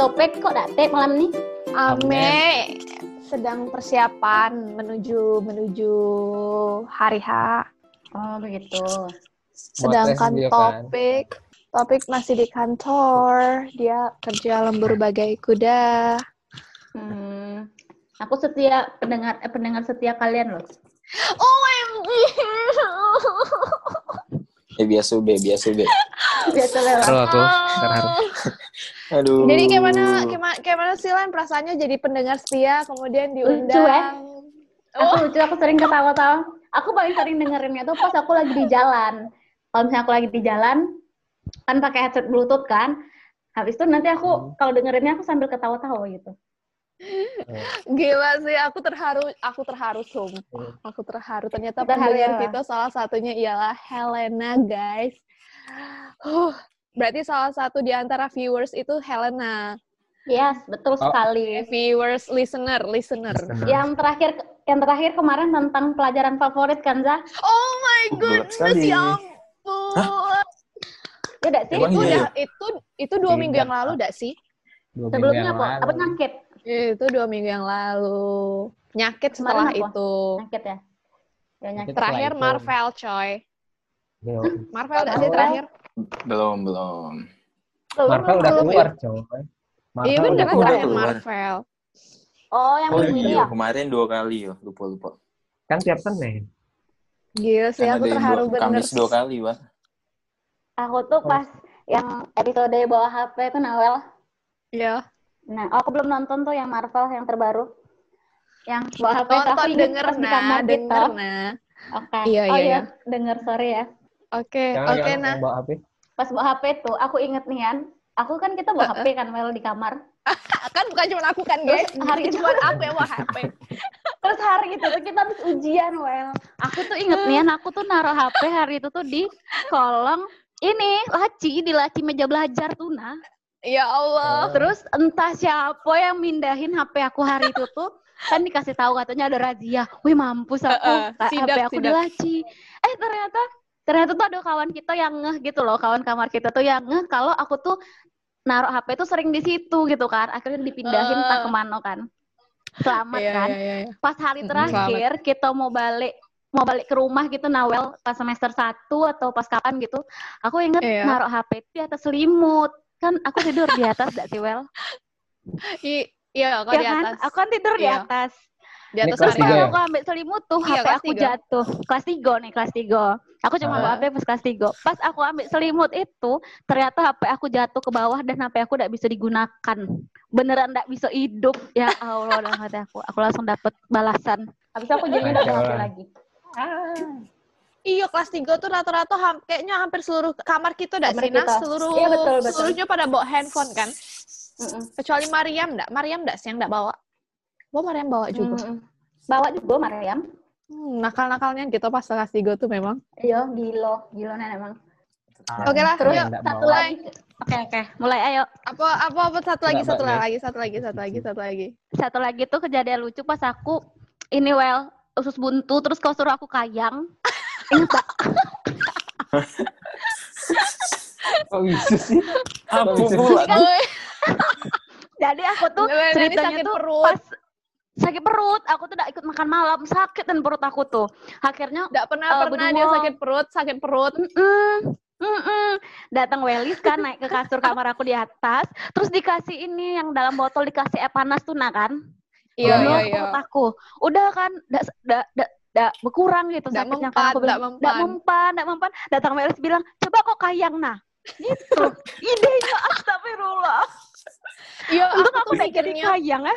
topik kok datek malam nih? Ame sedang persiapan menuju menuju hari H. Oh begitu. Sedangkan kan? topik topik masih di kantor. Dia kerja lembur bagai kuda. Hmm, aku setia pendengar eh, pendengar setia kalian loh. OMG. Eh biasa be, biasa be. Biasa lewat. Haru aku, terharu. Aduh. Jadi gimana gimana gimana sih Lan perasaannya jadi pendengar setia kemudian Lucu, diundang? eh. Aku lucu, aku sering ketawa-tawa. Aku paling sering dengerinnya tuh pas aku lagi di jalan. Kalau misalnya aku lagi di jalan, kan pakai headset bluetooth kan. Habis itu nanti aku kalau dengerinnya aku sambil ketawa-tawa gitu. Gila sih, aku terharu, aku terharu sumpah. Aku terharu. Ternyata Terharu pendengar ya? kita salah satunya ialah Helena, guys. Huh, berarti salah satu di antara viewers itu Helena. Yes, betul Oh. sekali. Viewers, listener, listener. Yang terakhir yang terakhir kemarin tentang pelajaran favorit kan, Za? Oh my goodness, ya ampun. Ya udah sih. Emang Itu iya udah, ya? itu itu dua Tidak, minggu yang lalu, dak sih? Dua minggu Sebelumnya apa? Apa nyakit? Itu dua minggu yang lalu. Nyakit Kemarin setelah apa? itu. Nyakit ya? Ya nyakit. Terakhir. Marvel, coy. Yo. Marvel dak sih terakhir? Belum, belum. Marvel udah keluar, coy. Iya Marvel bener kan terakhir keluar. Marvel. Oh, yang Oh iya, ya? kemarin dua kali ya, lupa lupa. Kan tiap Senin. Gila sih, Kan aku terharu dua, bener. Kamis dua kali, Wak. Aku tuh pas yang episode bawa HP itu Nawel. Iya. Nah, oh, aku belum nonton tuh yang Marvel yang terbaru. Yang bawa HP itu aku Tonton inget denger pas di nah, kamar gitu. denger nah. Oke. Iya, oh iya, iya, denger sorry ya. Oke, Jangan oke jangan nah. yang bawa HP. Pas bawa HP tuh, aku inget nih kan. Aku kan kita bawa HP kan Wel di kamar. Kan bukan cuma aku kan, guys. Terus hari itu cuma aku yang bawa HP. Terus hari itu tuh kita habis ujian, Wel. Aku tuh inget nih, aku tuh naruh HP hari itu tuh di kolong ini laci di laci meja belajar tuh nah. Ya Allah. Terus entah siapa yang mindahin HP aku hari itu tuh kan dikasih tahu katanya ada razia. Wih mampus aku, Heeh, Ta- sidak, HP aku di sidak. laci. Eh ternyata ternyata tuh ada kawan kita yang ngeh gitu loh, kawan kamar kita tuh yang ngeh kalau aku tuh naruh HP tuh sering di situ gitu kan. Akhirnya dipindahin Eh. entah ke mana kan. Selamat Iya, kan. iya, iya, iya. Pas hari terakhir kita mau balik mau balik ke rumah gitu Nawel pas semester 1 atau pas kapan gitu aku inget Iya. naruh HP di atas selimut kan aku tidur di atas gak sih Wel I- Iya, kok ya di kan? atas. Aku kan tidur di Iya. atas. Di atas kelas Terus tiga pas ya? aku ambil selimut tuh, Iya, HP aku tiga. jatuh. Kelas 3 nih, kelas 3. Aku cuma Ah. bawa HP pas kelas 3. Pas aku ambil selimut itu, ternyata HP aku jatuh ke bawah dan HP aku tidak bisa digunakan. Beneran tidak bisa hidup. Ya Allah, dalam hati aku. Aku langsung dapat balasan. Habis aku jadi udah ada HP lagi. Iya, kelas 3 tuh rata-rata ham- kayaknya hampir seluruh kamar kita dah Kamar sih. Seluruh, Iya, betul, betul. seluruhnya pada bawa handphone kan. Mm-mm. Kecuali Mariam enggak. Mariam enggak sih yang enggak bawa. Bawa Mariam bawa juga. Mm-mm. Bawa juga Mariam. Hmm, nakal-nakalnya gitu pas kelas 3 tuh memang. Iya, gilo. Gilo nih emang. Oke lah, Terus yuk, satu bawa. lagi. Oke, oke. Mulai ayo. Apa apa apa satu lagi, satu lagi, satu lagi, satu lagi, satu lagi. Satu lagi tuh kejadian lucu pas aku ini well usus buntu terus kau suruh aku kayang. Ingat gak? Kok bisa sih? Apa pula? Jadi aku tuh ceritanya sakit tuh perut. pas sakit perut, aku tuh udah ikut makan malam, sakit dan perut aku tuh. Akhirnya enggak pernah Eh, pernah dia berdua. sakit perut, sakit perut. mm mm datang Welis kan naik ke kasur kamar aku di atas, terus dikasih ini yang dalam botol dikasih air panas tuh nah kan. Iya, iya, iya. perut aku. Udah kan, dak dak dak dak berkurang gitu Nggak sakitnya mempan, kan aku bilang, nggak "Nggak mempan." mempan, nggak mempan. Datang Welis bilang, coba kok kayang nah. Gitu. Idenya astagfirullah. Iya, Untung aku aku mikirnya kayang ya.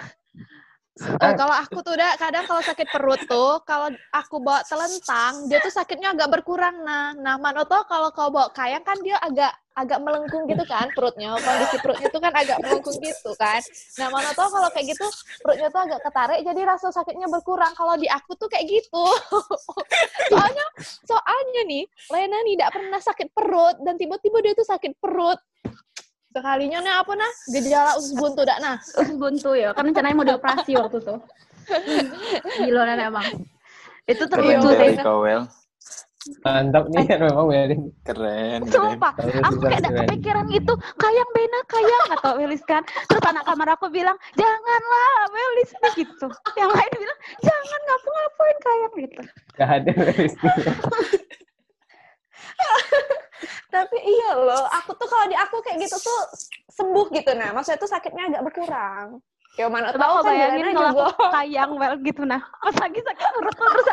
Oh, kalau aku tuh udah kadang kalau sakit perut tuh, kalau aku bawa telentang, dia tuh sakitnya agak berkurang nah. Nah, mana tau kalau kau bawa kayang kan dia agak agak melengkung gitu kan perutnya. Kondisi perutnya tuh kan agak melengkung gitu kan. Nah, mana tau kalau kayak gitu perutnya tuh agak ketarik jadi rasa sakitnya berkurang. Kalau di aku tuh kayak gitu. soalnya soalnya nih, Lena nih tidak pernah sakit perut dan tiba-tiba dia tuh sakit perut. Sekalinya nih apa nah? Gejala usus buntu dak nah. usus buntu ya kan rencananya mau dioperasi waktu itu gila emang itu terlucu sih dari kau, Wel. Mantap nih kan memang Werin. Keren, keren. Sumpah, Tahu aku kayak ada kepikiran gitu, kayang Bena, kayang atau Welis kan. Terus anak kamar aku bilang, janganlah Welis gitu. Yang lain bilang, jangan ngapa-ngapain kayang gitu. Gak ada Weris. Tapi iya loh, aku tuh kalau di aku kayak gitu tuh sembuh gitu nah. Maksudnya tuh sakitnya agak berkurang. Ya mana tahu kan bayangin kalau aku kayang well gitu nah. Pas lagi sakit perut terus.